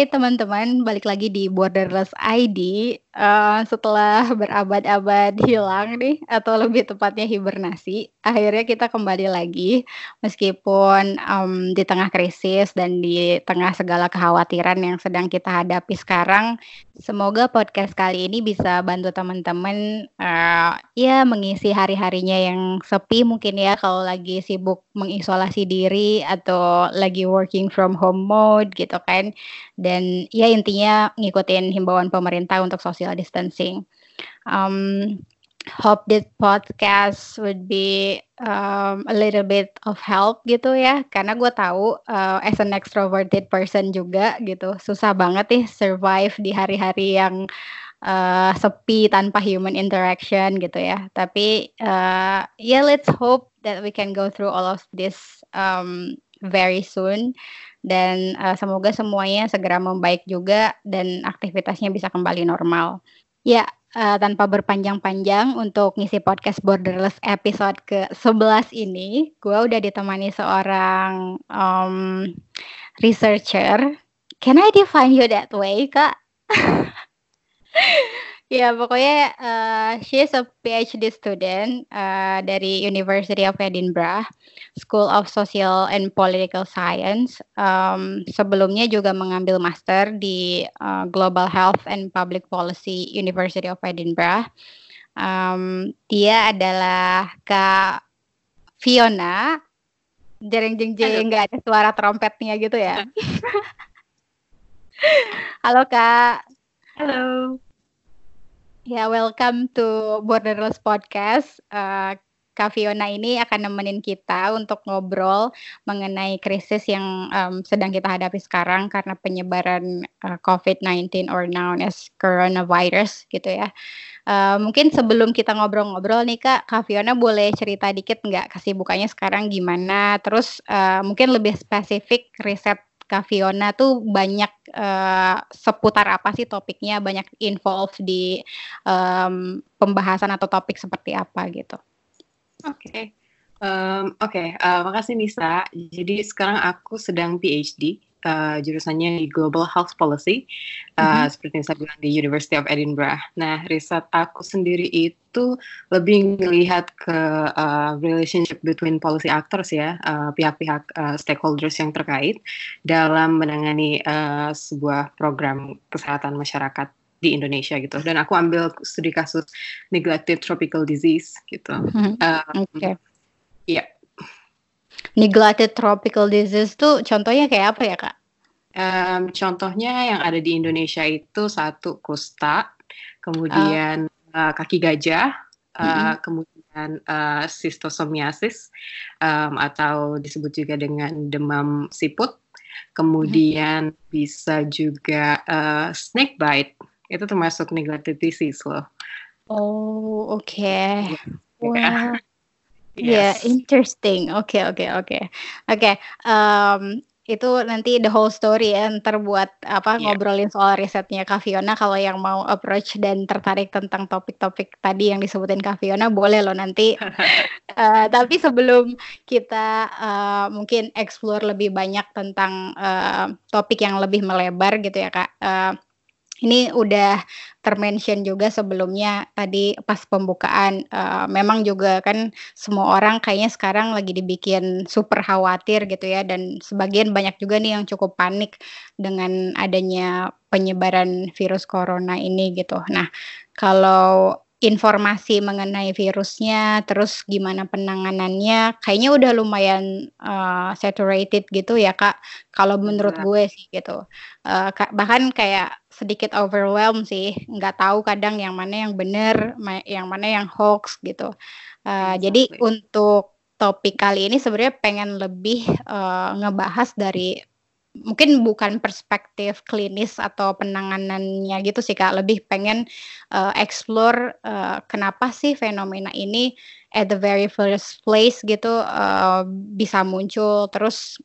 Hai teman-teman, balik lagi di Borderless ID. Uh, setelah berabad-abad hilang nih, atau lebih tepatnya hibernasi, akhirnya kita kembali lagi, meskipun um, di tengah krisis dan di tengah segala kekhawatiran yang sedang kita hadapi sekarang. Semoga podcast kali ini bisa bantu teman-teman, uh, ya mengisi hari-harinya yang sepi mungkin ya kalau lagi sibuk mengisolasi diri atau lagi working from home mode gitu kan. Dan ya intinya ngikutin himbauan pemerintah untuk social distancing. Um, hope this podcast would be um, a little bit of help gitu ya. Karena gue tahu uh, as an extroverted person juga gitu susah banget nih survive di hari-hari yang uh, sepi tanpa human interaction gitu ya. Tapi uh, ya yeah, let's hope that we can go through all of this um, very soon dan uh, semoga semuanya segera membaik juga dan aktivitasnya bisa kembali normal. Ya, uh, tanpa berpanjang-panjang untuk ngisi podcast Borderless episode ke-11 ini, gue udah ditemani seorang um, researcher. Can I define you that way, Kak? Ya, pokoknya uh, she is a PhD student uh, dari University of Edinburgh, School of Social and Political Science. Um, sebelumnya juga mengambil master di uh, Global Health and Public Policy University of Edinburgh. Um, dia adalah Kak Fiona. Jering jeng jeng nggak ada suara trompetnya gitu ya. Halo Kak. Halo. Ya, welcome to Borderless Podcast. Uh, Kak Fiona ini akan nemenin kita untuk ngobrol mengenai krisis yang um, sedang kita hadapi sekarang karena penyebaran uh, COVID-19 or known as coronavirus gitu ya. Uh, mungkin sebelum kita ngobrol-ngobrol nih Kak, Kak Fiona boleh cerita dikit nggak kesibukannya sekarang gimana? Terus uh, mungkin lebih spesifik riset Kak Fiona tuh banyak uh, seputar apa sih topiknya, banyak involve di um, pembahasan atau topik seperti apa gitu. Oke. Okay. Um, Oke, okay. uh, makasih Nisa. Jadi sekarang aku sedang PhD uh, jurusannya di Global Health Policy, uh, mm-hmm. seperti yang saya bilang di University of Edinburgh. Nah, riset aku sendiri itu lebih melihat ke uh, relationship between policy actors ya, uh, pihak-pihak uh, stakeholders yang terkait dalam menangani uh, sebuah program kesehatan masyarakat di Indonesia gitu. Dan aku ambil studi kasus neglected tropical disease gitu. Mm-hmm. Uh, Oke. Okay. Iya. Neglected tropical disease tuh contohnya kayak apa ya kak? Um, contohnya yang ada di Indonesia itu satu kusta, kemudian uh. Uh, kaki gajah, uh, mm -hmm. kemudian uh, sistosomiasis um, atau disebut juga dengan demam siput, kemudian mm -hmm. bisa juga uh, snake bite itu termasuk neglected disease loh. Oh oke. Okay. Yeah. Wow. Iya, yes. Yeah, interesting. Oke, okay, oke, okay, oke. Okay. Oke, okay, um, itu nanti the whole story ya ntar buat apa yeah. ngobrolin soal risetnya Kak Fiona kalau yang mau approach dan tertarik tentang topik-topik tadi yang disebutin Kak Fiona boleh loh nanti uh, tapi sebelum kita uh, mungkin explore lebih banyak tentang uh, topik yang lebih melebar gitu ya Kak uh, ini udah termention juga sebelumnya tadi pas pembukaan uh, memang juga kan semua orang kayaknya sekarang lagi dibikin super khawatir gitu ya dan sebagian banyak juga nih yang cukup panik dengan adanya penyebaran virus corona ini gitu. Nah, kalau informasi mengenai virusnya, terus gimana penanganannya, kayaknya udah lumayan uh, saturated gitu ya kak. Kalau menurut gue sih gitu. Uh, bahkan kayak sedikit overwhelmed sih, nggak tahu kadang yang mana yang benar, yang mana yang hoax gitu. Uh, jadi untuk topik kali ini sebenarnya pengen lebih uh, ngebahas dari mungkin bukan perspektif klinis atau penanganannya gitu sih kak. Lebih pengen uh, explore uh, kenapa sih fenomena ini at the very first place gitu uh, bisa muncul. Terus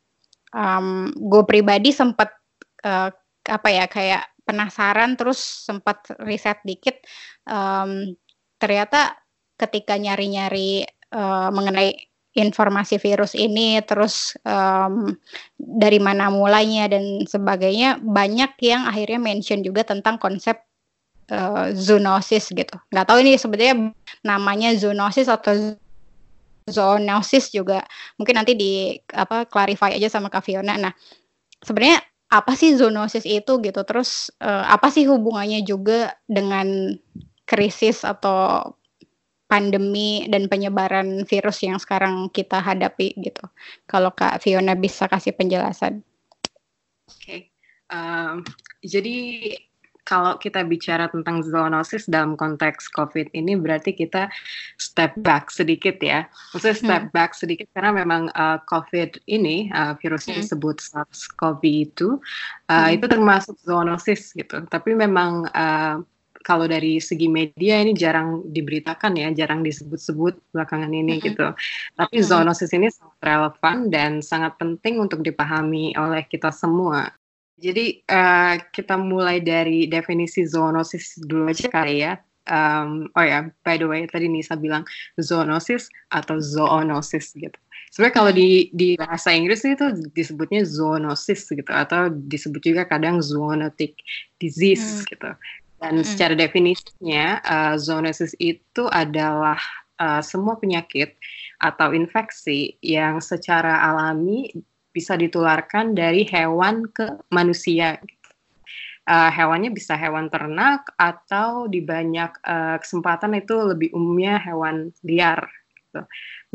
um, gue pribadi sempat uh, apa ya kayak penasaran terus sempat riset dikit um, ternyata ketika nyari-nyari uh, mengenai informasi virus ini, terus um, dari mana mulainya dan sebagainya, banyak yang akhirnya mention juga tentang konsep uh, zoonosis gitu. Nggak tahu ini sebenarnya namanya zoonosis atau zoonosis juga mungkin nanti di apa clarify aja sama Kak Fiona. Nah, sebenarnya apa sih zoonosis itu gitu? Terus uh, apa sih hubungannya juga dengan krisis atau pandemi dan penyebaran virus yang sekarang kita hadapi gitu. Kalau Kak Fiona bisa kasih penjelasan. Oke, okay. um, jadi kalau kita bicara tentang zoonosis dalam konteks COVID ini berarti kita step back sedikit ya. Maksudnya step hmm. back sedikit karena memang uh, COVID ini uh, virusnya hmm. disebut SARS-CoV-2 uh, hmm. itu termasuk zoonosis gitu. Tapi memang uh, kalau dari segi media ini jarang diberitakan ya, jarang disebut-sebut belakangan ini mm-hmm. gitu. Tapi mm-hmm. zoonosis ini sangat relevan dan sangat penting untuk dipahami oleh kita semua. Jadi uh, kita mulai dari definisi zoonosis dulu aja kali ya. Um, oh ya, by the way tadi Nisa bilang zoonosis atau zoonosis gitu. Sebenarnya kalau di di bahasa Inggris itu disebutnya zoonosis gitu atau disebut juga kadang zoonotic disease hmm. gitu. Dan mm. secara definisinya, uh, zoonosis itu adalah uh, semua penyakit atau infeksi yang secara alami bisa ditularkan dari hewan ke manusia. Uh, hewannya bisa hewan ternak atau di banyak uh, kesempatan itu lebih umumnya hewan liar. Gitu.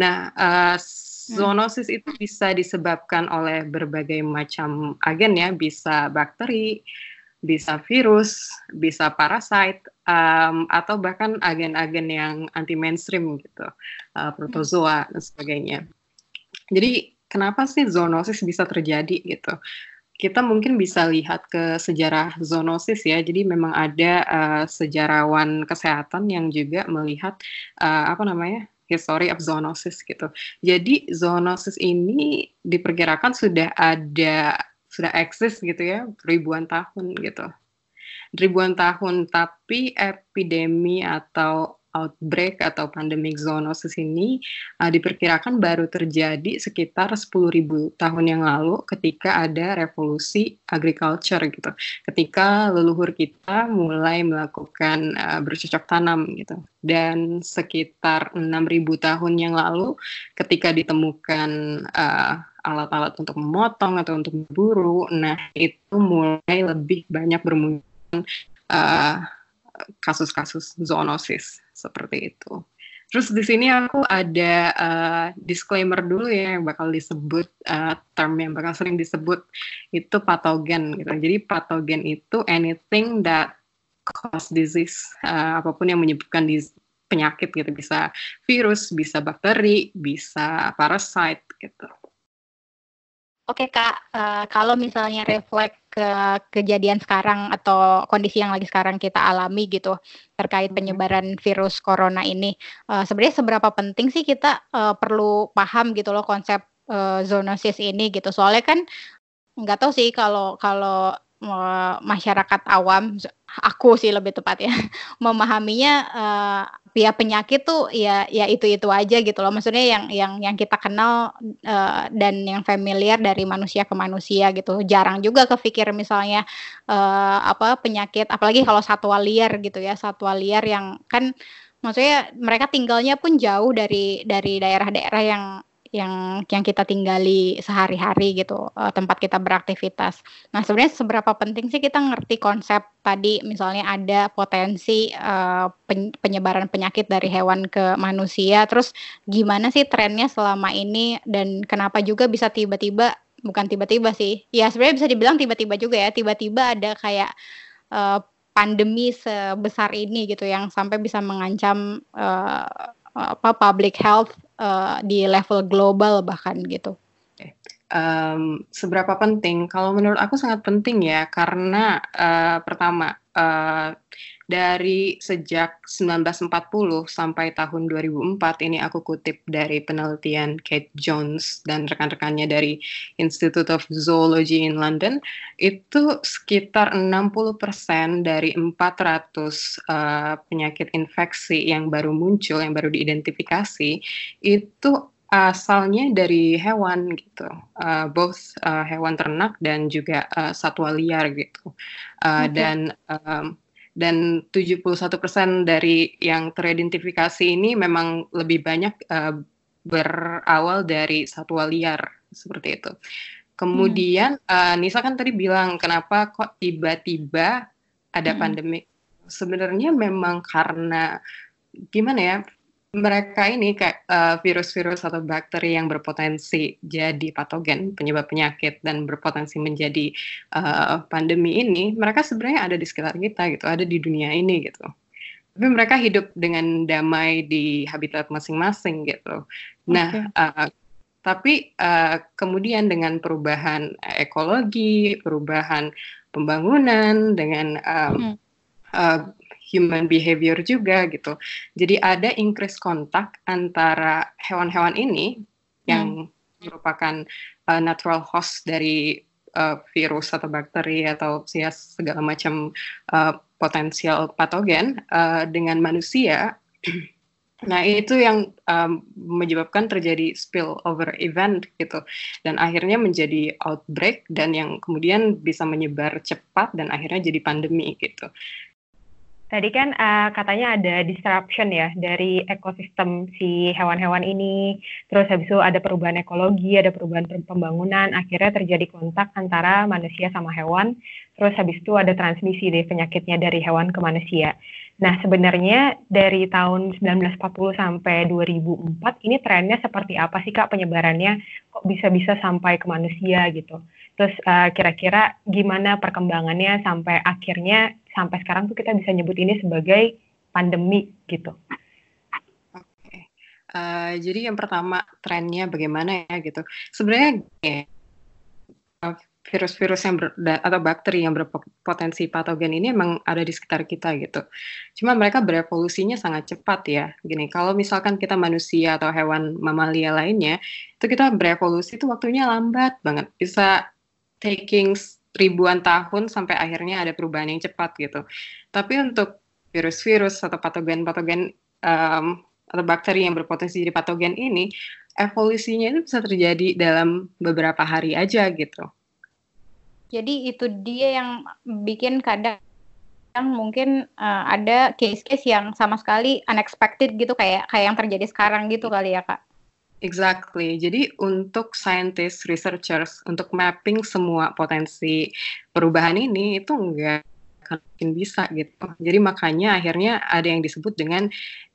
Nah, uh, zoonosis hmm. itu bisa disebabkan oleh berbagai macam agen ya, bisa bakteri, bisa virus, bisa parasite, um, atau bahkan agen-agen yang anti mainstream gitu, uh, protozoa dan sebagainya. Jadi kenapa sih zoonosis bisa terjadi gitu? Kita mungkin bisa lihat ke sejarah zoonosis ya. Jadi memang ada uh, sejarawan kesehatan yang juga melihat uh, apa namanya history of zoonosis gitu. Jadi zoonosis ini diperkirakan sudah ada sudah eksis gitu ya ribuan tahun gitu ribuan tahun tapi epidemi atau outbreak atau pandemic zoonosis ini uh, diperkirakan baru terjadi sekitar 10.000 tahun yang lalu ketika ada revolusi agriculture gitu. Ketika leluhur kita mulai melakukan uh, bercocok tanam gitu. Dan sekitar 6.000 tahun yang lalu ketika ditemukan uh, alat-alat untuk memotong atau untuk berburu. Nah, itu mulai lebih banyak bermunculan uh, kasus-kasus zoonosis seperti itu. Terus di sini aku ada uh, disclaimer dulu ya yang bakal disebut uh, term yang bakal sering disebut itu patogen gitu. Jadi patogen itu anything that cause disease, uh, apa pun yang menyebabkan penyakit gitu bisa virus, bisa bakteri, bisa parasite gitu. Oke Kak, uh, kalau misalnya reflect ke kejadian sekarang atau kondisi yang lagi sekarang kita alami gitu terkait penyebaran virus corona ini, uh, sebenarnya seberapa penting sih kita uh, perlu paham gitu loh konsep uh, zoonosis ini gitu. Soalnya kan nggak tahu sih kalau kalau masyarakat awam aku sih lebih tepat ya memahaminya uh, ya penyakit tuh ya ya itu itu aja gitu loh. Maksudnya yang yang yang kita kenal uh, dan yang familiar dari manusia ke manusia gitu. Jarang juga kepikir misalnya uh, apa penyakit apalagi kalau satwa liar gitu ya satwa liar yang kan maksudnya mereka tinggalnya pun jauh dari dari daerah-daerah yang yang yang kita tinggali sehari-hari gitu uh, tempat kita beraktivitas. Nah sebenarnya seberapa penting sih kita ngerti konsep tadi misalnya ada potensi uh, penyebaran penyakit dari hewan ke manusia, terus gimana sih trennya selama ini dan kenapa juga bisa tiba-tiba bukan tiba-tiba sih, ya sebenarnya bisa dibilang tiba-tiba juga ya tiba-tiba ada kayak uh, pandemi sebesar ini gitu yang sampai bisa mengancam uh, apa public health uh, di level global bahkan gitu. Um, seberapa penting? Kalau menurut aku sangat penting ya karena uh, pertama uh, dari sejak 1940 sampai tahun 2004 ini aku kutip dari penelitian Kate Jones dan rekan-rekannya dari Institute of Zoology in London itu sekitar 60% dari 400 uh, penyakit infeksi yang baru muncul yang baru diidentifikasi itu asalnya dari hewan gitu, uh, both uh, hewan ternak dan juga uh, satwa liar gitu. Uh, okay. Dan um, dan 71% dari yang teridentifikasi ini memang lebih banyak uh, berawal dari satwa liar seperti itu. Kemudian hmm. uh, Nisa kan tadi bilang kenapa kok tiba-tiba ada hmm. pandemi. Sebenarnya memang karena gimana ya mereka ini kayak uh, virus-virus atau bakteri yang berpotensi jadi patogen penyebab penyakit dan berpotensi menjadi uh, pandemi ini mereka sebenarnya ada di sekitar kita gitu ada di dunia ini gitu tapi mereka hidup dengan damai di habitat masing-masing gitu nah okay. uh, tapi uh, kemudian dengan perubahan ekologi perubahan pembangunan dengan um, hmm. uh, human behavior juga gitu. Jadi ada increase kontak antara hewan-hewan ini yang hmm. merupakan uh, natural host dari uh, virus atau bakteri atau ya, segala macam uh, potensial patogen uh, dengan manusia. Nah, itu yang um, menyebabkan terjadi spillover event gitu. Dan akhirnya menjadi outbreak dan yang kemudian bisa menyebar cepat dan akhirnya jadi pandemi gitu. Tadi kan uh, katanya ada disruption ya dari ekosistem si hewan-hewan ini, terus habis itu ada perubahan ekologi, ada perubahan pembangunan, akhirnya terjadi kontak antara manusia sama hewan, terus habis itu ada transmisi deh penyakitnya dari hewan ke manusia. Nah sebenarnya dari tahun 1940 sampai 2004 ini trennya seperti apa sih kak penyebarannya? Kok bisa-bisa sampai ke manusia gitu? Terus uh, kira-kira gimana perkembangannya sampai akhirnya sampai sekarang tuh kita bisa nyebut ini sebagai pandemi gitu. Uh, jadi yang pertama trennya bagaimana ya gitu. Sebenarnya ya, virus-virus yang atau bakteri yang berpotensi patogen ini emang ada di sekitar kita gitu. Cuma mereka berevolusinya sangat cepat ya. Gini, kalau misalkan kita manusia atau hewan mamalia lainnya, itu kita berevolusi itu waktunya lambat banget. Bisa taking ribuan tahun sampai akhirnya ada perubahan yang cepat gitu. Tapi untuk virus-virus atau patogen-patogen um, atau bakteri yang berpotensi jadi patogen ini, evolusinya itu bisa terjadi dalam beberapa hari aja gitu. Jadi itu dia yang bikin kadang mungkin uh, ada case-case yang sama sekali unexpected gitu kayak kayak yang terjadi sekarang gitu kali ya kak. Exactly. Jadi untuk scientists, researchers, untuk mapping semua potensi perubahan ini itu enggak mungkin bisa gitu. Jadi makanya akhirnya ada yang disebut dengan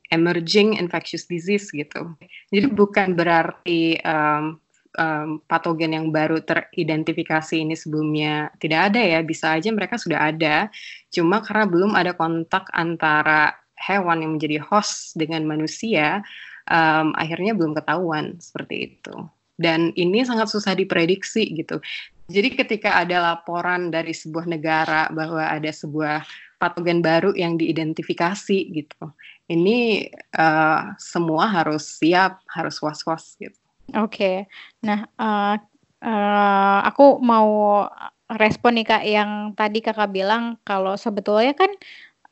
emerging infectious disease gitu. Jadi bukan berarti um, um, patogen yang baru teridentifikasi ini sebelumnya tidak ada ya, bisa aja mereka sudah ada. Cuma karena belum ada kontak antara hewan yang menjadi host dengan manusia, um, akhirnya belum ketahuan seperti itu. Dan ini sangat susah diprediksi gitu. Jadi ketika ada laporan dari sebuah negara bahwa ada sebuah patogen baru yang diidentifikasi gitu, ini uh, semua harus siap, harus was-was gitu. Oke, okay. nah uh, uh, aku mau respon nih kak yang tadi kakak bilang kalau sebetulnya kan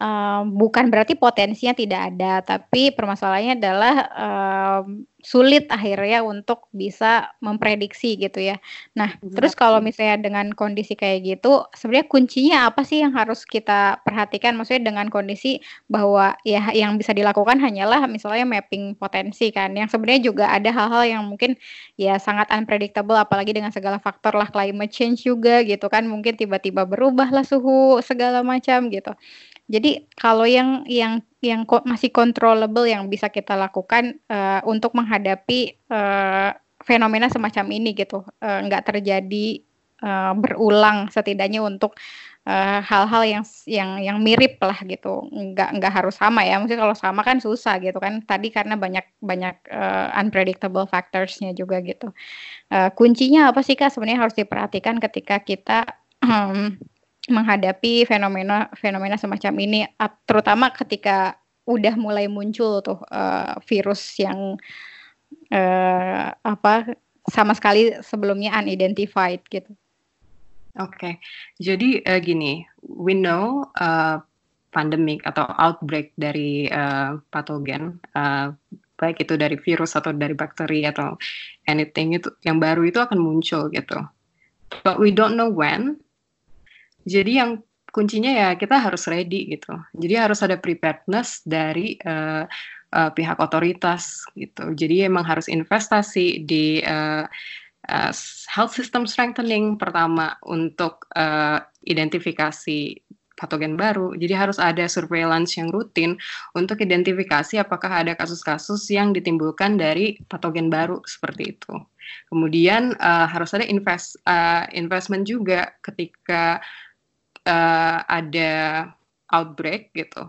um, bukan berarti potensinya tidak ada, tapi permasalahannya adalah um, sulit akhirnya untuk bisa memprediksi gitu ya. Nah, Betul. terus kalau misalnya dengan kondisi kayak gitu, sebenarnya kuncinya apa sih yang harus kita perhatikan? Maksudnya dengan kondisi bahwa ya yang bisa dilakukan hanyalah misalnya mapping potensi kan, yang sebenarnya juga ada hal-hal yang mungkin ya sangat unpredictable, apalagi dengan segala faktor lah climate change juga gitu kan, mungkin tiba-tiba berubah lah suhu segala macam gitu. Jadi kalau yang yang yang masih controllable yang bisa kita lakukan uh, untuk menghadapi uh, fenomena semacam ini gitu, uh, terjadi uh, berulang setidaknya untuk hal-hal uh, yang yang yang mirip lah gitu, nggak nggak harus sama ya. Mungkin kalau sama kan susah gitu kan. Tadi karena banyak banyak uh, unpredictable factorsnya juga gitu. Uh, kuncinya apa sih kak? Sebenarnya harus diperhatikan ketika kita um, menghadapi fenomena fenomena semacam ini terutama ketika udah mulai muncul tuh uh, virus yang uh, apa sama sekali sebelumnya unidentified gitu. Oke, okay. jadi uh, gini, we know uh, pandemic atau outbreak dari uh, patogen uh, baik itu dari virus atau dari bakteri atau anything itu yang baru itu akan muncul gitu. But we don't know when. Jadi yang kuncinya ya kita harus ready gitu. Jadi harus ada preparedness dari uh, uh, pihak otoritas gitu. Jadi emang harus investasi di uh, uh, health system strengthening pertama untuk uh, identifikasi patogen baru. Jadi harus ada surveillance yang rutin untuk identifikasi apakah ada kasus-kasus yang ditimbulkan dari patogen baru seperti itu. Kemudian uh, harus ada invest uh, investment juga ketika uh, ada outbreak gitu.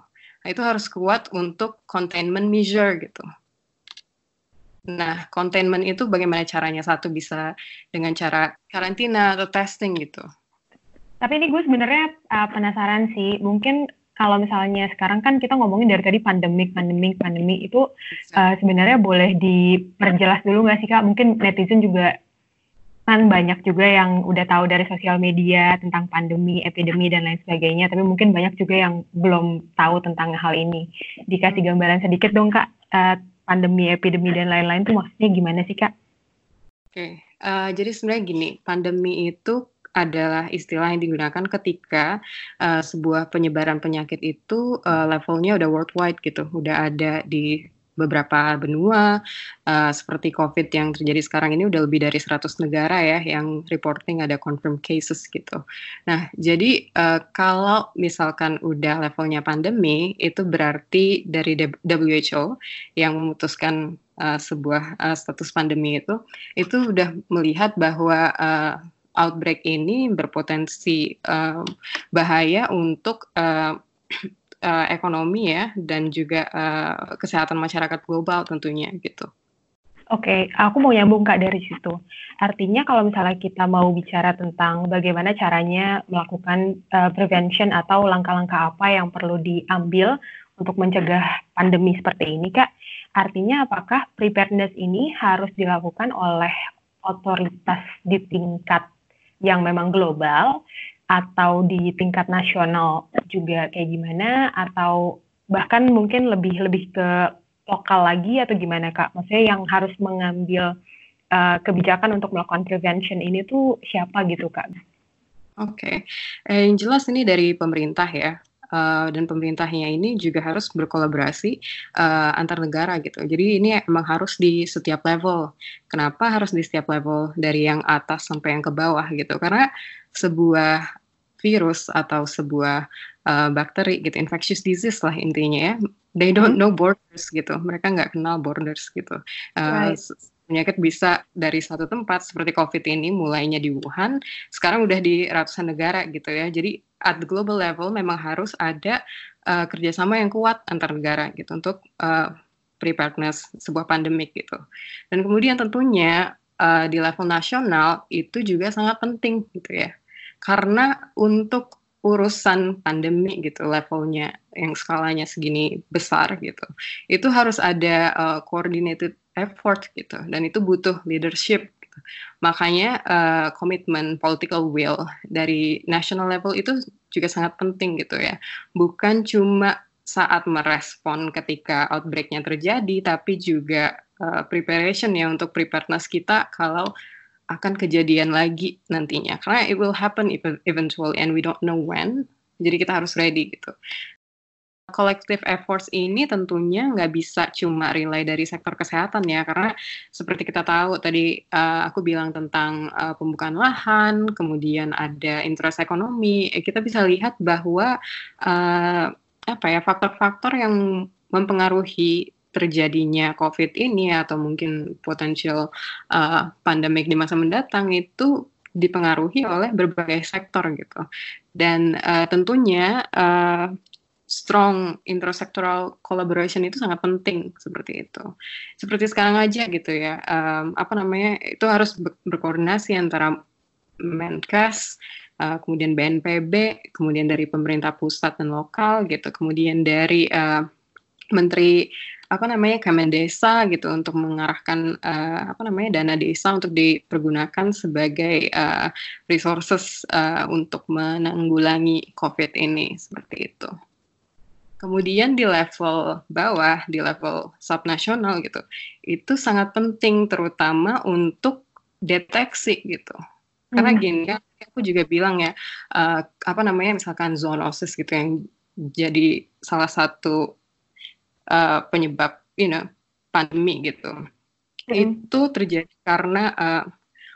Nah, itu harus kuat untuk containment measure gitu. Nah, containment itu bagaimana caranya? Satu bisa dengan cara karantina atau testing gitu. Tapi ini gue sebenarnya uh, penasaran sih, mungkin kalau misalnya sekarang kan kita ngomongin dari tadi pandemik, pandemik, pandemi itu uh, sebenarnya boleh diperjelas dulu nggak sih kak? Mungkin netizen juga kan banyak juga yang udah tahu dari sosial media tentang pandemi, epidemi dan lain sebagainya. Tapi mungkin banyak juga yang belum tahu tentang hal ini. Dikasih gambaran sedikit dong kak, uh, pandemi, epidemi dan lain-lain itu maksudnya gimana sih kak? Oke, okay. uh, jadi sebenarnya gini, pandemi itu adalah istilah yang digunakan ketika uh, sebuah penyebaran penyakit itu uh, levelnya udah worldwide gitu, udah ada di beberapa benua uh, seperti COVID yang terjadi sekarang ini udah lebih dari 100 negara ya yang reporting ada confirmed cases gitu. Nah, jadi uh, kalau misalkan udah levelnya pandemi itu berarti dari WHO yang memutuskan uh, sebuah uh, status pandemi itu itu udah melihat bahwa uh, outbreak ini berpotensi uh, bahaya untuk uh, uh, ekonomi ya dan juga uh, kesehatan masyarakat global tentunya gitu. Oke, okay, aku mau nyambung kak dari situ. Artinya kalau misalnya kita mau bicara tentang bagaimana caranya melakukan uh, prevention atau langkah-langkah apa yang perlu diambil untuk mencegah pandemi seperti ini, kak. Artinya apakah preparedness ini harus dilakukan oleh otoritas di tingkat yang memang global atau di tingkat nasional juga kayak gimana atau bahkan mungkin lebih lebih ke lokal lagi atau gimana kak? Maksudnya yang harus mengambil uh, kebijakan untuk melakukan prevention ini tuh siapa gitu kak? Oke, okay. eh, yang jelas ini dari pemerintah ya. Uh, dan pemerintahnya ini juga harus berkolaborasi uh, antar negara gitu. Jadi ini emang harus di setiap level. Kenapa harus di setiap level dari yang atas sampai yang ke bawah gitu? Karena sebuah virus atau sebuah uh, bakteri gitu, infectious disease lah intinya ya. They don't hmm. know borders gitu. Mereka nggak kenal borders gitu. Uh, right penyakit bisa dari satu tempat seperti COVID ini mulainya di Wuhan, sekarang udah di ratusan negara gitu ya. Jadi at the global level memang harus ada uh, kerjasama yang kuat antar negara gitu untuk uh, preparedness sebuah pandemik gitu. Dan kemudian tentunya uh, di level nasional itu juga sangat penting gitu ya. Karena untuk urusan pandemi gitu levelnya yang skalanya segini besar gitu itu harus ada uh, coordinated effort gitu. Dan itu butuh leadership gitu. makanya uh, political will dari national level itu juga sangat penting gitu ya. Bukan cuma saat merespon ketika outbreaknya terjadi tapi juga uh, preparation ya untuk preparedness kita kalau akan kejadian lagi nantinya. Karena it will happen eventually and we don't know when. Jadi kita harus ready gitu collective efforts ini tentunya nggak bisa cuma rely dari sektor kesehatan ya. Karena seperti kita tahu tadi uh, aku bilang tentang uh, pembukaan lahan kemudian ada interest ekonomi eh, kita bisa lihat bahwa uh, apa ya faktor-faktor yang mempengaruhi terjadinya COVID ini atau mungkin potensial uh, pandemik di masa mendatang itu dipengaruhi oleh berbagai sektor gitu. Dan uh, tentunya uh, strong intersectoral collaboration itu sangat penting seperti itu seperti sekarang aja gitu ya um, apa namanya itu harus berkoordinasi antara Menkes uh, kemudian BNPB kemudian dari pemerintah pusat dan lokal gitu kemudian dari uh, menteri apa namanya Desa gitu untuk mengarahkan uh, apa namanya dana desa untuk dipergunakan sebagai uh, resources uh, untuk menanggulangi COVID ini seperti itu. Kemudian di level bawah, di level subnasional gitu, itu sangat penting terutama untuk deteksi gitu. Karena hmm. gini kan, aku juga bilang ya, uh, apa namanya misalkan zoonosis gitu yang jadi salah satu uh, penyebab, you know, pandemi gitu. Hmm. Itu terjadi karena uh,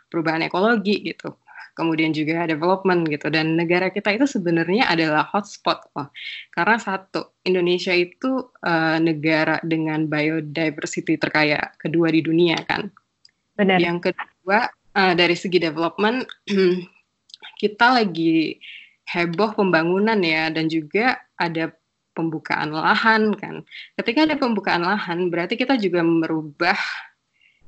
perubahan ekologi gitu kemudian juga development gitu. Dan negara kita itu sebenarnya adalah hotspot loh karena satu Indonesia itu uh, negara dengan biodiversity terkaya kedua di dunia kan. Benar. Yang kedua uh, dari segi development kita lagi heboh pembangunan ya dan juga ada pembukaan lahan kan. Ketika ada pembukaan lahan berarti kita juga merubah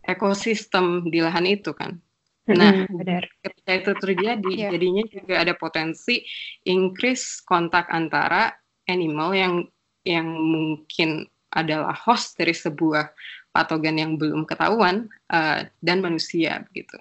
ekosistem di lahan itu kan Nah, benar. ketika itu terjadi, yeah. jadinya juga ada potensi increase kontak antara animal yang yang mungkin adalah host dari sebuah patogen yang belum ketahuan uh, dan manusia gitu.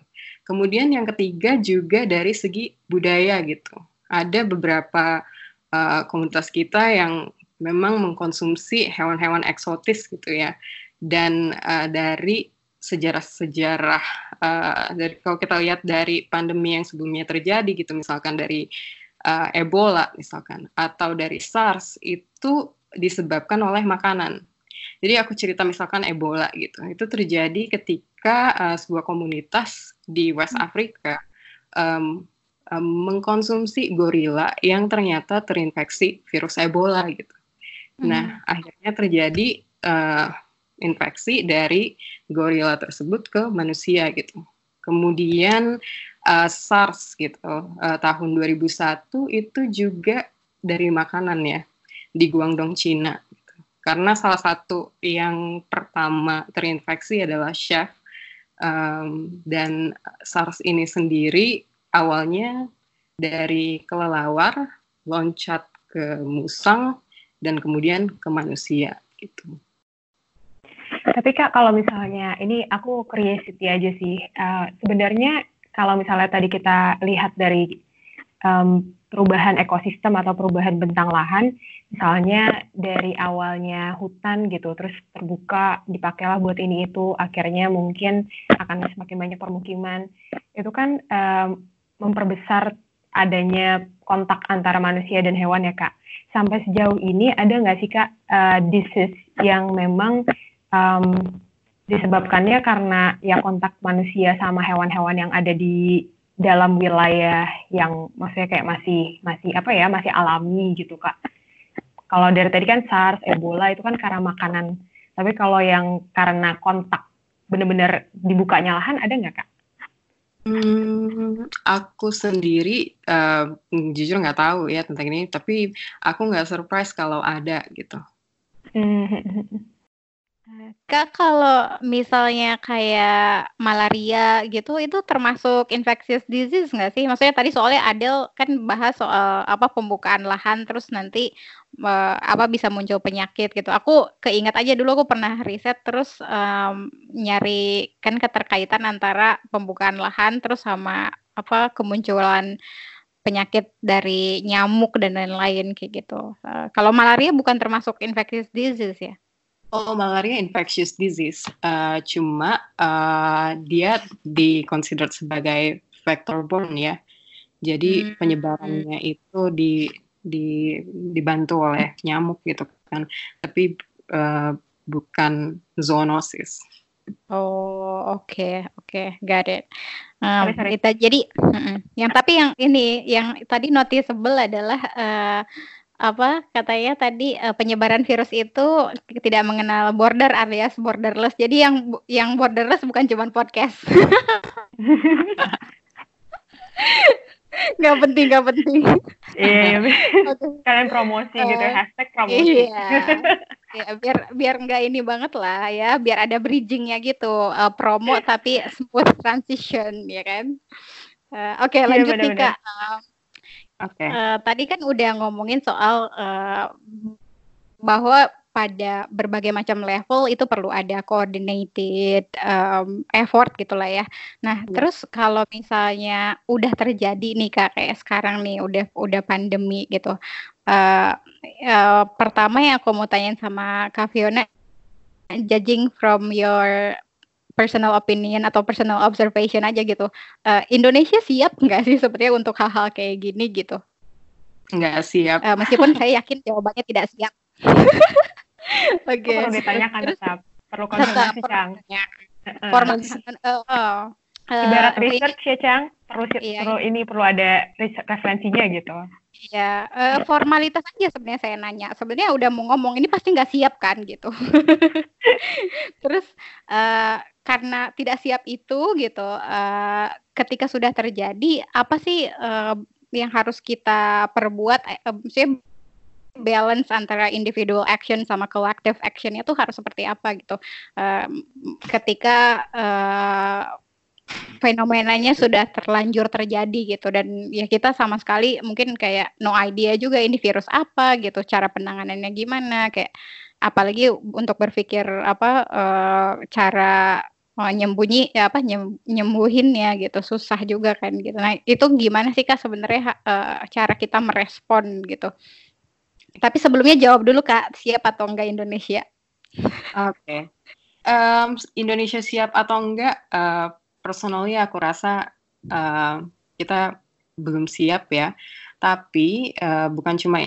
Kemudian yang ketiga juga dari segi budaya gitu. Ada beberapa uh, komunitas kita yang memang mengkonsumsi hewan-hewan eksotis gitu ya. Dan uh, dari sejarah-sejarah uh, dari kalau kita lihat dari pandemi yang sebelumnya terjadi gitu misalkan dari uh, Ebola misalkan atau dari SARS itu disebabkan oleh makanan. Jadi aku cerita misalkan Ebola gitu. Itu terjadi ketika uh, sebuah komunitas di West hmm. Africa um, um, mengkonsumsi gorila yang ternyata terinfeksi virus Ebola gitu. Nah, hmm. Nah, akhirnya terjadi uh, infeksi dari gorila tersebut ke manusia gitu. Kemudian uh, SARS gitu uh, tahun 2001 itu juga dari makanan ya di Guangdong Cina. Gitu. Karena salah satu yang pertama terinfeksi adalah chef um, dan SARS ini sendiri awalnya dari kelelawar loncat ke musang dan kemudian ke manusia gitu. Tapi kak kalau misalnya ini aku curiosity aja sih. Uh, sebenarnya kalau misalnya tadi kita lihat dari um, perubahan ekosistem atau perubahan bentang lahan, misalnya dari awalnya hutan gitu, terus terbuka dipakailah buat ini itu, akhirnya mungkin akan semakin banyak permukiman. Itu kan um, memperbesar adanya kontak antara manusia dan hewan ya kak. Sampai sejauh ini ada nggak sih kak uh, disease yang memang um, disebabkannya karena ya kontak manusia sama hewan-hewan yang ada di dalam wilayah yang maksudnya kayak masih masih apa ya masih alami gitu kak. Kalau dari tadi kan SARS, Ebola itu kan karena makanan. Tapi kalau yang karena kontak benar-benar dibukanya lahan ada nggak kak? Hmm, aku sendiri uh, jujur nggak tahu ya tentang ini, tapi aku nggak surprise kalau ada gitu. Kak, kalau misalnya kayak malaria gitu, itu termasuk infectious disease nggak sih? Maksudnya tadi soalnya Adel kan bahas soal apa pembukaan lahan, terus nanti uh, apa bisa muncul penyakit gitu. Aku keinget aja dulu aku pernah riset terus um, nyari kan keterkaitan antara pembukaan lahan terus sama apa kemunculan penyakit dari nyamuk dan lain-lain kayak gitu. Uh, kalau malaria bukan termasuk infectious disease ya? Oh, malaria infectious disease. Uh, cuma uh, dia dikonsider sebagai vector borne ya. Jadi hmm. penyebarannya itu di, di dibantu oleh nyamuk gitu kan. Tapi uh, bukan zoonosis. Oh, oke, okay, oke, okay, got it. Um, kita jadi, uh, yang tapi yang ini, yang tadi noticeable adalah uh, apa katanya tadi uh, penyebaran virus itu tidak mengenal border alias borderless. Jadi yang yang borderless bukan cuma podcast. Gak penting, gak penting. Iya, iya. kalian promosi uh, gitu, hashtag promosi. Iya. ya, biar biar nggak ini banget lah ya, biar ada bridgingnya gitu, uh, promo tapi smooth transition ya kan. Uh, Oke, okay, iya, lanjut nih kak. Uh, Oke. Okay. Uh, tadi kan udah ngomongin soal uh, bahwa pada berbagai macam level itu perlu ada coordinated um, effort gitulah ya. Nah, ya. terus kalau misalnya udah terjadi nih Kak kayak sekarang nih udah udah pandemi gitu. uh, uh, pertama yang aku mau tanyain sama Kak Fiona, judging from your personal opinion atau personal observation aja gitu. Uh, Indonesia siap nggak sih sepertinya untuk hal-hal kayak gini gitu? Nggak siap. Uh, meskipun saya yakin jawabannya tidak siap. Oke. Okay. Perlu ditanyakan Terus, tetap. Perlu konfirmasi, Cang. Formal. Uh, uh, Ibarat research ya, Cang. Perlu, iya, perlu ini perlu ada referensinya gitu. Iya, uh, formalitas aja sebenarnya saya nanya. Sebenarnya udah mau ngomong ini pasti nggak siap kan gitu. Terus uh, karena tidak siap itu gitu, uh, ketika sudah terjadi apa sih uh, yang harus kita perbuat? Uh, balance antara individual action sama collective actionnya tuh harus seperti apa gitu. Uh, ketika uh, fenomenanya sudah terlanjur terjadi gitu dan ya kita sama sekali mungkin kayak no idea juga ini virus apa gitu cara penanganannya gimana kayak apalagi untuk berpikir apa uh, cara uh, nyembunyi ya apa nyem, nyembuhin ya gitu susah juga kan gitu nah itu gimana sih kak sebenarnya uh, cara kita merespon gitu tapi sebelumnya jawab dulu kak siap atau enggak Indonesia oke okay. um, Indonesia siap atau enggak uh, personally aku rasa uh, kita belum siap ya. Tapi uh, bukan cuma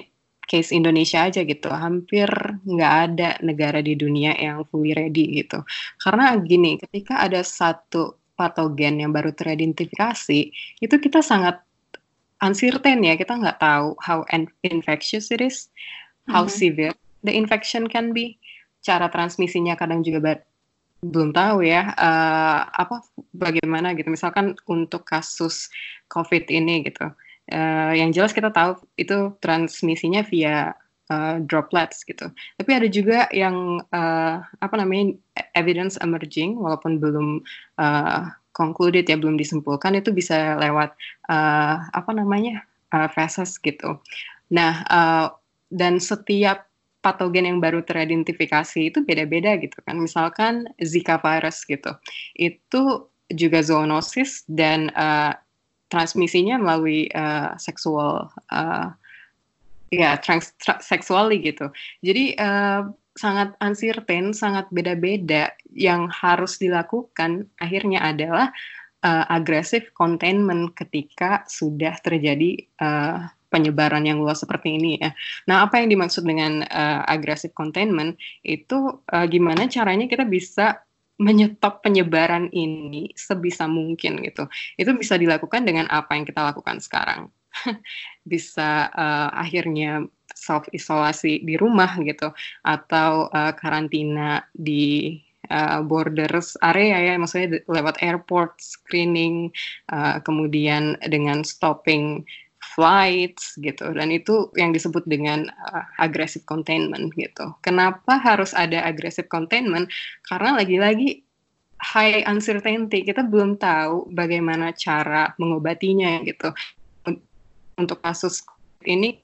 case Indonesia aja gitu, hampir nggak ada negara di dunia yang fully ready gitu. Karena gini, ketika ada satu patogen yang baru teridentifikasi, itu kita sangat uncertain ya, kita nggak tahu how infectious it is, how mm -hmm. severe the infection can be, cara transmisinya kadang juga belum tahu ya uh, apa bagaimana gitu. Misalkan untuk kasus COVID ini gitu uh, yang jelas kita tahu itu transmisinya via uh, droplets gitu tapi ada juga yang uh, apa namanya evidence emerging walaupun belum uh, concluded ya belum disimpulkan itu bisa lewat uh, apa namanya uh, feses gitu nah uh, dan setiap patogen yang baru teridentifikasi itu beda-beda gitu kan. Misalkan Zika virus gitu. Itu juga zoonosis dan transmisinya melalui uh, seksual uh, ya trans tra seksuali gitu. Jadi uh, sangat uncertain, sangat beda-beda yang harus dilakukan akhirnya adalah uh, agresif containment ketika sudah terjadi uh, penyebaran yang luas seperti ini ya. Nah, apa yang dimaksud dengan uh, aggressive containment itu uh, gimana caranya kita bisa menyetop penyebaran ini sebisa mungkin gitu. Itu bisa dilakukan dengan apa yang kita lakukan sekarang. bisa uh, akhirnya self isolasi di rumah gitu atau uh, karantina di uh, borders area ya maksudnya lewat airport screening uh, kemudian dengan stopping flights gitu dan itu yang disebut dengan uh, aggressive containment gitu. Kenapa harus ada aggressive containment? Karena lagi-lagi high uncertainty kita belum tahu bagaimana cara mengobatinya gitu. Untuk kasus ini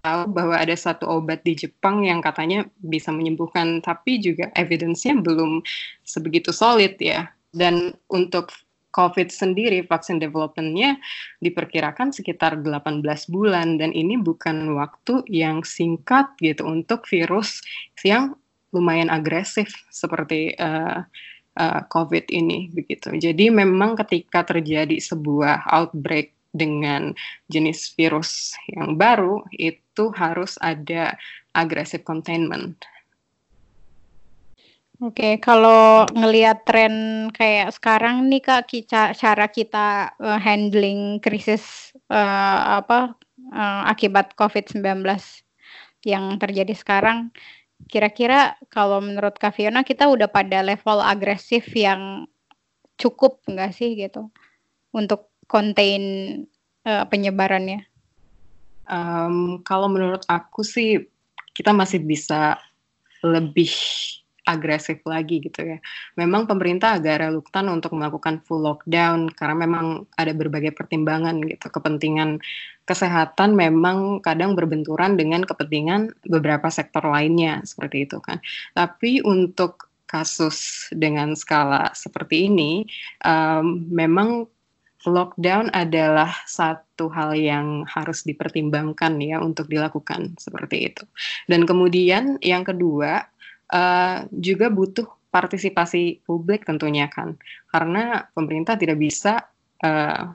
tahu bahwa ada satu obat di Jepang yang katanya bisa menyembuhkan tapi juga evidence-nya belum sebegitu solid ya. Dan untuk COVID sendiri vaksin developmentnya diperkirakan sekitar 18 bulan dan ini bukan waktu yang singkat gitu untuk virus yang lumayan agresif seperti uh, COVID ini begitu. Jadi memang ketika terjadi sebuah outbreak dengan jenis virus yang baru itu harus ada aggressive containment Oke, kalau ngelihat tren kayak sekarang nih Kak, kita, cara kita uh, handling krisis uh, apa uh, akibat COVID-19 yang terjadi sekarang, kira-kira kalau menurut Kak Fiona kita udah pada level agresif yang cukup nggak sih gitu untuk contain uh, penyebarannya? Um, kalau menurut aku sih kita masih bisa lebih agresif lagi gitu ya. Memang pemerintah agak reluktan untuk melakukan full lockdown karena memang ada berbagai pertimbangan gitu. Kepentingan kesehatan memang kadang berbenturan dengan kepentingan beberapa sektor lainnya seperti itu kan. Tapi untuk kasus dengan skala seperti ini um, memang lockdown adalah satu hal yang harus dipertimbangkan ya untuk dilakukan seperti itu. Dan kemudian yang kedua uh, juga butuh partisipasi publik tentunya kan, karena pemerintah tidak bisa uh,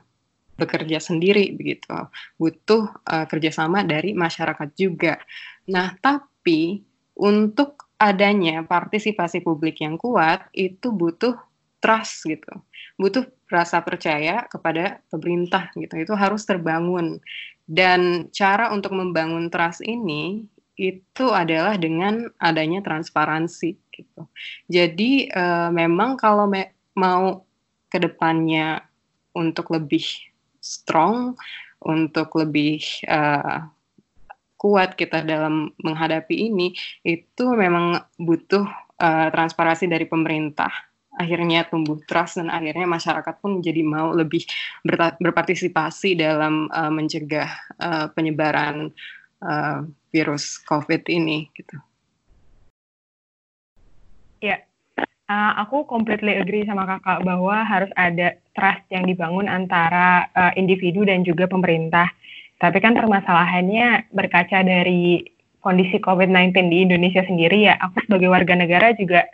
bekerja sendiri begitu, butuh uh, kerjasama dari masyarakat juga. Nah tapi untuk adanya partisipasi publik yang kuat itu butuh trust gitu, butuh rasa percaya kepada pemerintah gitu. Itu harus terbangun. Dan cara untuk membangun trust ini itu adalah dengan adanya transparansi gitu. Jadi uh, memang kalau me mau ke depannya untuk lebih strong, untuk lebih uh, kuat kita dalam menghadapi ini, itu memang butuh uh, transparansi dari pemerintah akhirnya tumbuh trust dan akhirnya masyarakat pun jadi mau lebih berpartisipasi dalam uh, mencegah uh, penyebaran uh, virus COVID ini gitu. Ya, uh, aku completely agree sama kakak bahwa harus ada trust yang dibangun antara uh, individu dan juga pemerintah. Tapi kan permasalahannya berkaca dari kondisi COVID-19 di Indonesia sendiri ya, aku sebagai warga negara juga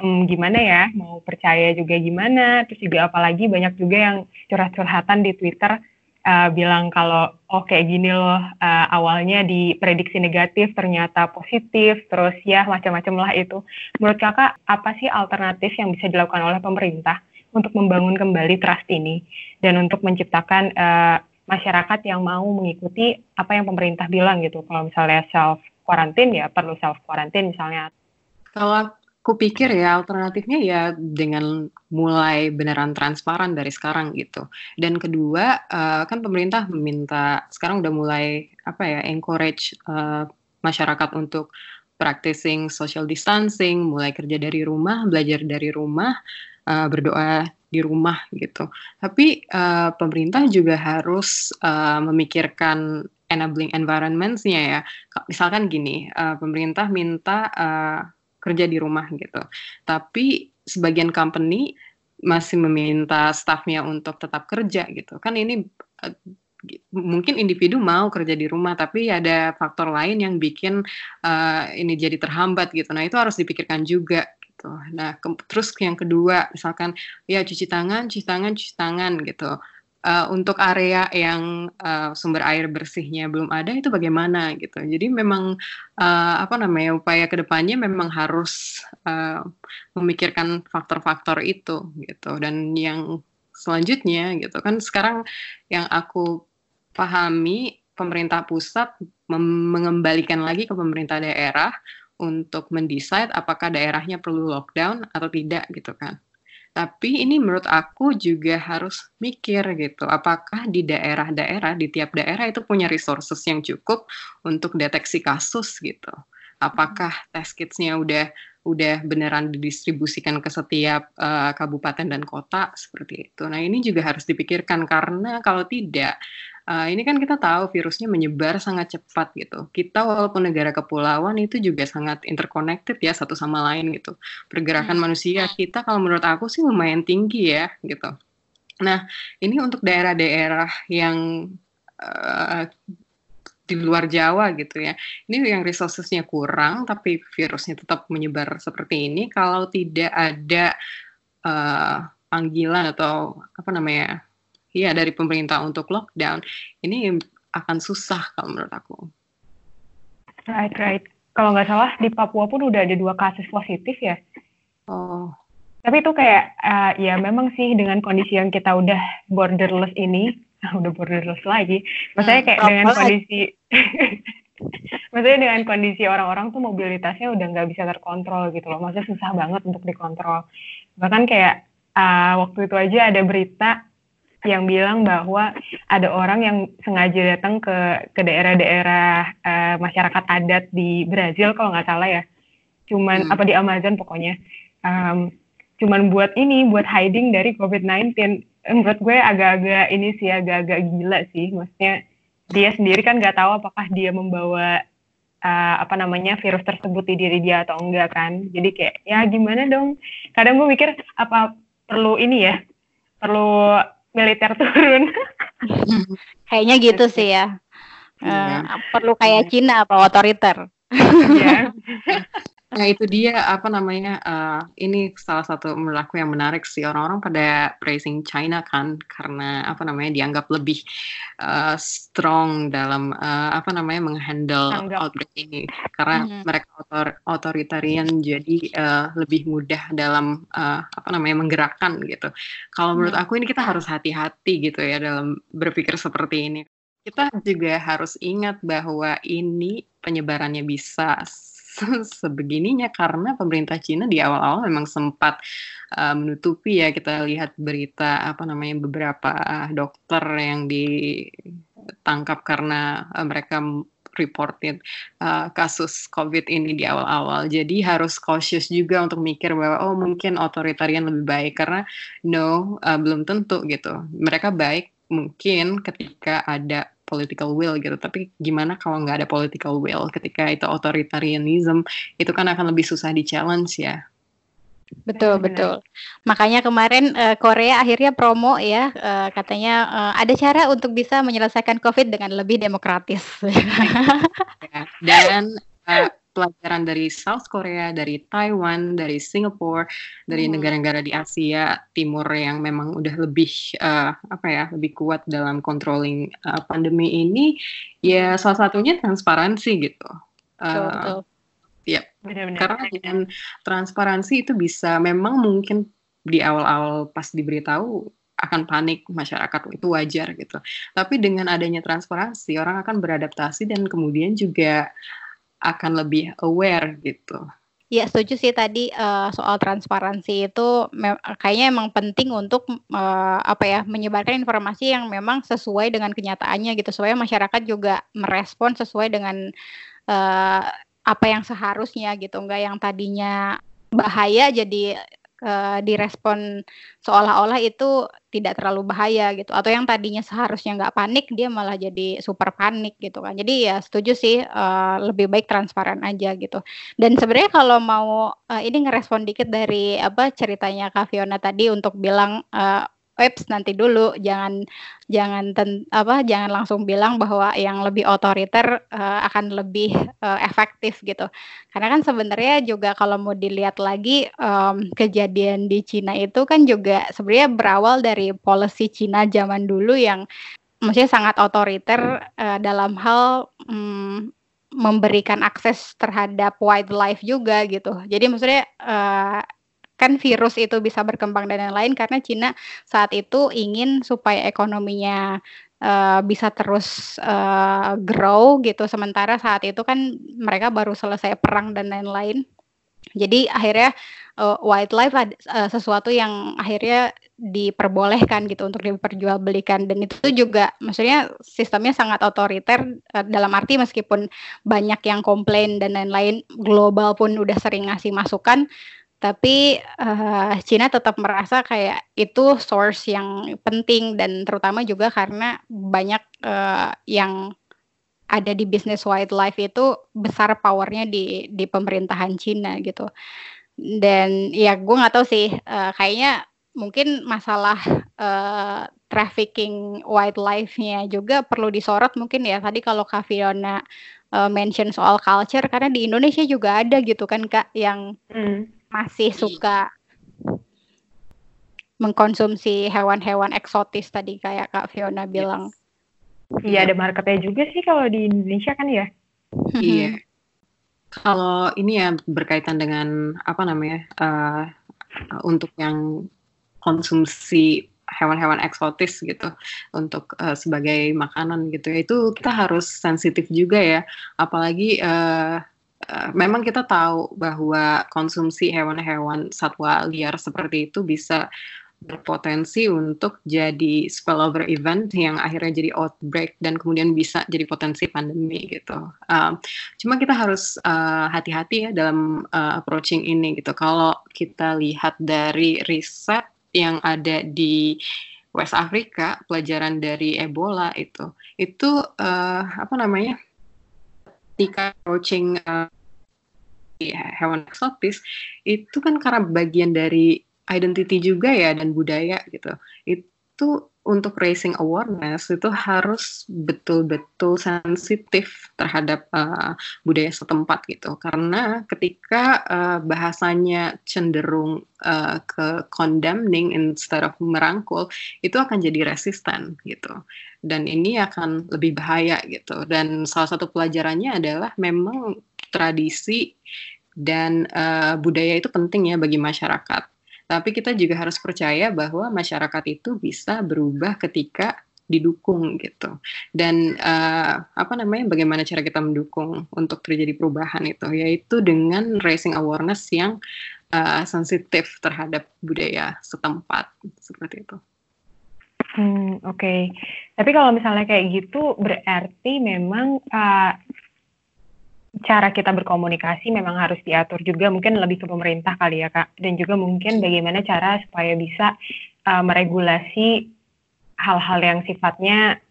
um, gimana ya mau percaya juga gimana terus juga apalagi banyak juga yang curhat-curhatan di Twitter uh, bilang kalau oh kayak gini loh uh, awalnya diprediksi negatif ternyata positif terus ya macam-macam lah itu. Menurut kakak apa sih alternatif yang bisa dilakukan oleh pemerintah untuk membangun kembali trust ini? Dan untuk menciptakan uh, masyarakat yang mau mengikuti apa yang pemerintah bilang gitu. Kalau misalnya self quarantine ya perlu self quarantine misalnya. Kalau kupikir ya alternatifnya ya dengan mulai beneran transparan dari sekarang gitu. Dan kedua uh, kan pemerintah meminta sekarang udah mulai apa ya encourage uh, masyarakat untuk practicing social distancing, mulai kerja dari rumah, belajar dari rumah, uh, berdoa di rumah gitu. Tapi uh, pemerintah juga harus uh, memikirkan enabling environments-nya ya. Misalkan gini, uh, pemerintah minta uh, kerja di rumah gitu. Tapi sebagian company masih meminta staffnya untuk tetap kerja gitu. Kan ini uh, mungkin individu mau kerja di rumah tapi ada faktor lain yang bikin uh, ini jadi terhambat gitu. Nah, itu harus dipikirkan juga gitu. Nah, terus yang kedua misalkan ya cuci tangan, cuci tangan, cuci tangan gitu uh, untuk area yang uh, sumber air bersihnya belum ada itu bagaimana gitu. Jadi memang uh, apa namanya upaya ke depannya memang harus uh, memikirkan faktor-faktor itu gitu. Dan yang selanjutnya gitu kan sekarang yang aku pahami pemerintah pusat mengembalikan lagi ke pemerintah daerah untuk mendesain apakah daerahnya perlu lockdown atau tidak gitu kan. Tapi ini menurut aku juga harus mikir gitu, apakah di daerah-daerah, di tiap daerah itu punya resources yang cukup untuk deteksi kasus gitu. Apakah test kitsnya udah udah beneran didistribusikan ke setiap uh, kabupaten dan kota seperti itu. Nah ini juga harus dipikirkan karena kalau tidak uh, ini kan kita tahu virusnya menyebar sangat cepat gitu. Kita walaupun negara kepulauan itu juga sangat interconnected ya satu sama lain gitu. Pergerakan hmm. manusia kita kalau menurut aku sih lumayan tinggi ya gitu. Nah ini untuk daerah-daerah yang uh, di luar Jawa gitu ya. Ini yang resourcesnya kurang tapi virusnya tetap menyebar seperti ini. Kalau tidak ada uh, panggilan atau apa namanya ya dari pemerintah untuk lockdown ini akan susah kalau menurut aku. Right, right. Kalau nggak salah di Papua pun udah ada dua kasus positif ya. Oh. Tapi itu kayak uh, ya memang sih dengan kondisi yang kita udah borderless ini, udah borderless lagi. Maksudnya kayak hmm, dengan kondisi Maksudnya dengan kondisi orang-orang tuh mobilitasnya udah nggak bisa terkontrol gitu loh. Maksudnya susah banget untuk dikontrol. Bahkan kayak uh, waktu itu aja ada berita yang bilang bahwa ada orang yang sengaja datang ke ke daerah-daerah uh, masyarakat adat di Brazil kalau nggak salah ya cuman hmm. apa di Amazon pokoknya um, cuman buat ini buat hiding dari COVID-19 menurut gue agak-agak ini sih agak-agak gila sih maksudnya dia sendiri kan nggak tahu apakah dia membawa uh, apa namanya virus tersebut di diri dia atau enggak kan jadi kayak ya gimana dong kadang gue mikir apa perlu ini ya perlu militer turun. Kayaknya gitu sih ya. Uh, perlu kayak Cina apa otoriter. Iya. Nah itu dia apa namanya uh, ini salah satu menurut aku yang menarik sih orang-orang pada praising China kan karena apa namanya dianggap lebih uh, strong dalam uh, apa namanya menghandle Anggap. outbreak ini karena mm-hmm. mereka otor otoritarian jadi uh, lebih mudah dalam uh, apa namanya menggerakkan gitu. Kalau menurut mm-hmm. aku ini kita harus hati-hati gitu ya dalam berpikir seperti ini. Kita juga harus ingat bahwa ini penyebarannya bisa sebegininya karena pemerintah Cina di awal-awal memang sempat uh, menutupi ya kita lihat berita apa namanya beberapa dokter yang ditangkap karena uh, mereka reported uh, kasus COVID ini di awal-awal. Jadi harus cautious juga untuk mikir bahwa oh mungkin otoritarian lebih baik karena no uh, belum tentu gitu. Mereka baik mungkin ketika ada political will gitu. Tapi gimana kalau nggak ada political will ketika itu authoritarianism itu kan akan lebih susah di challenge ya. Betul betul. Makanya kemarin uh, Korea akhirnya promo ya uh, katanya uh, ada cara untuk bisa menyelesaikan COVID dengan lebih demokratis. ya, dan uh, pelajaran dari South Korea, dari Taiwan, dari Singapore, dari hmm. negara-negara di Asia Timur yang memang udah lebih uh, apa ya, lebih kuat dalam controlling uh, pandemi ini, ya salah satunya transparansi gitu. Uh, Ya, karena dengan transparansi itu bisa memang mungkin di awal-awal pas diberitahu akan panik masyarakat itu wajar gitu. Tapi dengan adanya transparansi orang akan beradaptasi dan kemudian juga akan lebih aware gitu. Iya setuju sih tadi uh, soal transparansi itu kayaknya emang penting untuk uh, apa ya menyebarkan informasi yang memang sesuai dengan kenyataannya gitu supaya masyarakat juga merespon sesuai dengan uh, apa yang seharusnya gitu enggak yang tadinya bahaya jadi uh, direspon seolah-olah itu tidak terlalu bahaya gitu. Atau yang tadinya seharusnya nggak panik dia malah jadi super panik gitu kan. Jadi ya setuju sih uh, lebih baik transparan aja gitu. Dan sebenarnya kalau mau uh, ini ngerespon dikit dari apa ceritanya Kak Fiona tadi untuk bilang uh, Eps nanti dulu. Jangan jangan ten, apa jangan langsung bilang bahwa yang lebih otoriter uh, akan lebih uh, efektif gitu. Karena kan sebenarnya juga kalau mau dilihat lagi um, kejadian di Cina itu kan juga sebenarnya berawal dari policy Cina zaman dulu yang maksudnya sangat otoriter uh, dalam hal um, memberikan akses terhadap wildlife juga gitu. Jadi maksudnya uh, kan virus itu bisa berkembang dan lain-lain karena Cina saat itu ingin supaya ekonominya uh, bisa terus uh, grow gitu. Sementara saat itu kan mereka baru selesai perang dan lain-lain. Jadi akhirnya uh, wildlife uh, sesuatu yang akhirnya diperbolehkan gitu untuk diperjualbelikan. Dan itu juga maksudnya sistemnya sangat otoriter uh, dalam arti meskipun banyak yang komplain dan lain-lain global pun udah sering ngasih masukan tapi uh, Cina tetap merasa kayak itu source yang penting dan terutama juga karena banyak uh, yang ada di bisnis wildlife itu besar powernya di di pemerintahan Cina gitu. Dan ya gue nggak tahu sih uh, kayaknya mungkin masalah uh, trafficking wildlife-nya juga perlu disorot mungkin ya. Tadi kalau Kak Fiona uh, mention soal culture karena di Indonesia juga ada gitu kan Kak yang mm masih suka mengkonsumsi hewan-hewan eksotis tadi kayak Kak Fiona bilang. Iya ada marketnya juga sih kalau di Indonesia kan ya. Iya. Kalau ini ya berkaitan dengan apa namanya uh, untuk yang konsumsi hewan-hewan eksotis gitu untuk uh, sebagai makanan gitu ya itu kita harus sensitif juga ya apalagi uh, Eh, memang kita tahu bahwa konsumsi hewan-hewan satwa liar seperti itu bisa berpotensi untuk jadi spillover event yang akhirnya jadi outbreak dan kemudian bisa jadi potensi pandemi gitu. Uh, cuma kita harus hati hati-hati ya dalam uh, approaching ini gitu. Kalau kita lihat dari riset yang ada di West Africa, pelajaran dari Ebola itu, itu uh, apa namanya? Ketika approaching uh, hewan eksotis itu kan karena bagian dari identity juga ya dan budaya gitu. It, itu untuk raising awareness itu harus betul-betul sensitif terhadap uh, budaya setempat gitu. Karena ketika uh, bahasanya cenderung uh, ke condemning instead of merangkul itu akan jadi resisten gitu. Dan ini akan lebih bahaya gitu. Dan salah satu pelajarannya adalah memang tradisi dan uh, budaya itu penting ya bagi masyarakat tapi kita juga harus percaya bahwa masyarakat itu bisa berubah ketika didukung gitu. Dan uh, apa namanya bagaimana cara kita mendukung untuk terjadi perubahan itu yaitu dengan raising awareness yang uh, sensitif terhadap budaya setempat seperti itu. Hmm, oke. Okay. Tapi kalau misalnya kayak gitu berarti memang uh, cara kita berkomunikasi memang harus diatur juga mungkin lebih ke pemerintah kali ya kak. Dan juga mungkin bagaimana cara supaya bisa uh, meregulasi hal-hal yang sifatnya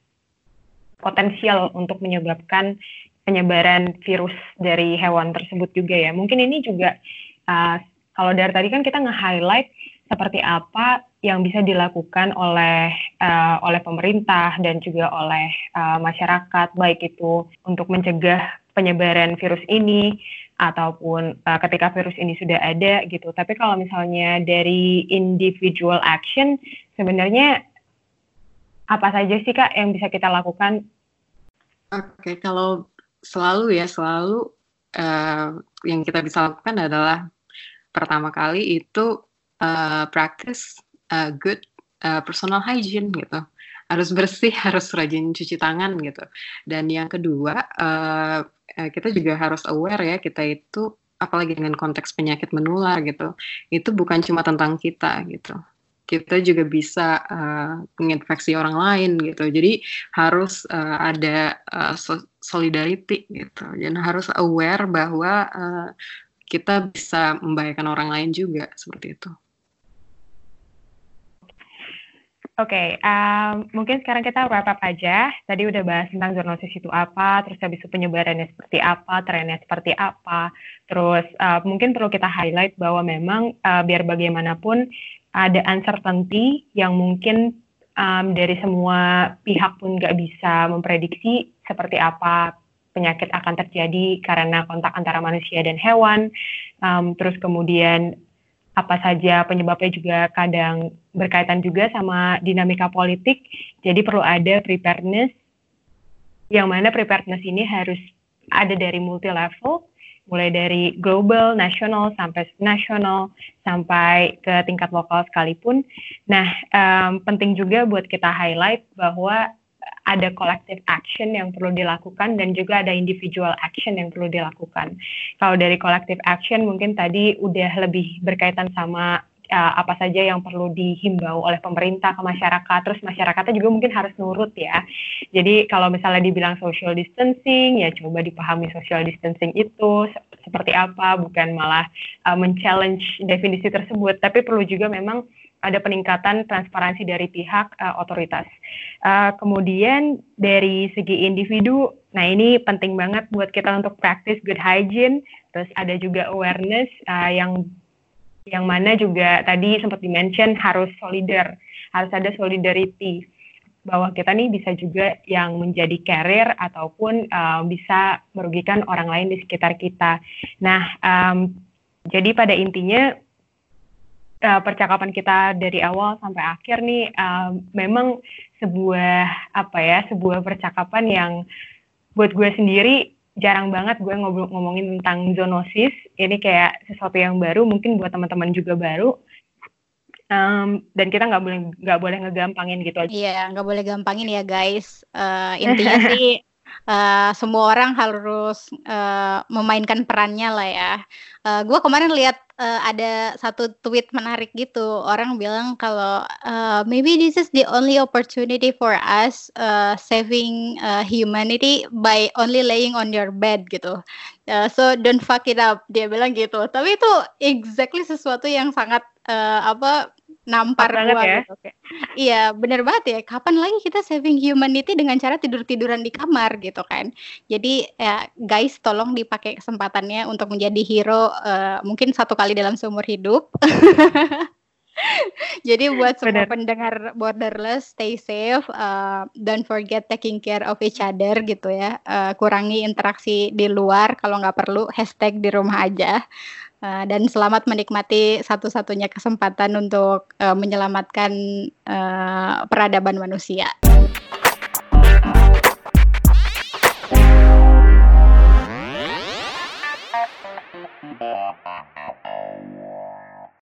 potensial untuk menyebabkan penyebaran virus dari hewan tersebut juga ya. Mungkin ini juga uh, kalau dari tadi kan kita nge-highlight seperti apa yang bisa dilakukan oleh uh, oleh pemerintah dan juga oleh uh, masyarakat baik itu untuk mencegah penyebaran virus ini ataupun uh, ketika virus ini sudah ada gitu. Tapi kalau misalnya dari individual action sebenarnya apa saja sih Kak yang bisa kita lakukan? Oke, okay, kalau selalu ya selalu uh, yang kita bisa lakukan adalah pertama kali itu uh, practice uh, good uh, personal hygiene gitu harus bersih, harus rajin cuci tangan gitu. Dan yang kedua, uh, kita juga harus aware ya kita itu apalagi dengan konteks penyakit menular gitu, itu bukan cuma tentang kita gitu. Kita juga bisa uh, menginfeksi orang lain gitu. Jadi harus uh, ada uh, solidarity gitu. Dan harus aware bahwa uh, kita bisa membahayakan orang lain juga seperti itu. Oke, okay, um, mungkin sekarang kita wrap up aja. Tadi udah bahas tentang zoonosis itu apa, terus habis itu penyebarannya seperti apa, trennya seperti apa. Terus uh, mungkin perlu kita highlight bahwa memang uh, biar bagaimanapun ada uncertainty yang mungkin um, dari semua pihak pun nggak bisa memprediksi seperti apa penyakit akan terjadi karena kontak antara manusia dan hewan. Um, terus kemudian apa saja penyebabnya juga kadang berkaitan juga sama dinamika politik. Jadi perlu ada preparedness yang mana preparedness ini harus ada dari multi level, mulai dari global, nasional sampai nasional sampai ke tingkat lokal sekalipun. Nah, um, penting juga buat kita highlight bahwa ada collective action yang perlu dilakukan dan juga ada individual action yang perlu dilakukan. Kalau dari collective action mungkin tadi udah lebih berkaitan sama uh, apa saja yang perlu dihimbau oleh pemerintah ke masyarakat, terus masyarakatnya juga mungkin harus nurut ya. Jadi kalau misalnya dibilang social distancing, ya coba dipahami social distancing itu seperti apa, bukan malah uh, men-challenge definisi tersebut, tapi perlu juga memang ada peningkatan transparansi dari pihak uh, otoritas. Uh, kemudian dari segi individu, nah ini penting banget buat kita untuk practice good hygiene. Terus ada juga awareness uh, yang yang mana juga tadi sempat dimention harus solidar, harus ada solidarity bahwa kita nih bisa juga yang menjadi carrier ataupun uh, bisa merugikan orang lain di sekitar kita. Nah, um, jadi pada intinya uh, percakapan kita dari awal sampai akhir nih uh, memang sebuah apa ya sebuah percakapan yang buat gue sendiri jarang banget gue ngobrol ngomongin tentang zoonosis. Ini kayak sesuatu yang baru mungkin buat teman-teman juga baru. Um, dan kita nggak boleh nggak boleh ngegampangin gitu aja. Iya nggak boleh gampangin ya guys. Uh, intinya sih uh, semua orang harus uh, memainkan perannya lah ya. Uh, gue kemarin lihat uh, ada satu tweet menarik gitu. Orang bilang kalau uh, maybe this is the only opportunity for us uh, saving uh, humanity by only laying on your bed gitu. Uh, so don't fuck it up. Dia bilang gitu. Tapi itu exactly sesuatu yang sangat uh, apa nampar banget ya. iya, bener banget ya. Kapan lagi kita saving humanity dengan cara tidur-tiduran di kamar gitu kan. Jadi ya guys tolong dipakai kesempatannya untuk menjadi hero uh, mungkin satu kali dalam seumur hidup. Jadi buat semua Bener. pendengar borderless, stay safe, uh, don't forget taking care of each other gitu ya. Uh, kurangi interaksi di luar kalau nggak perlu, hashtag di rumah aja. Eh, dan selamat menikmati satu-satunya kesempatan untuk uh, menyelamatkan uh, peradaban manusia.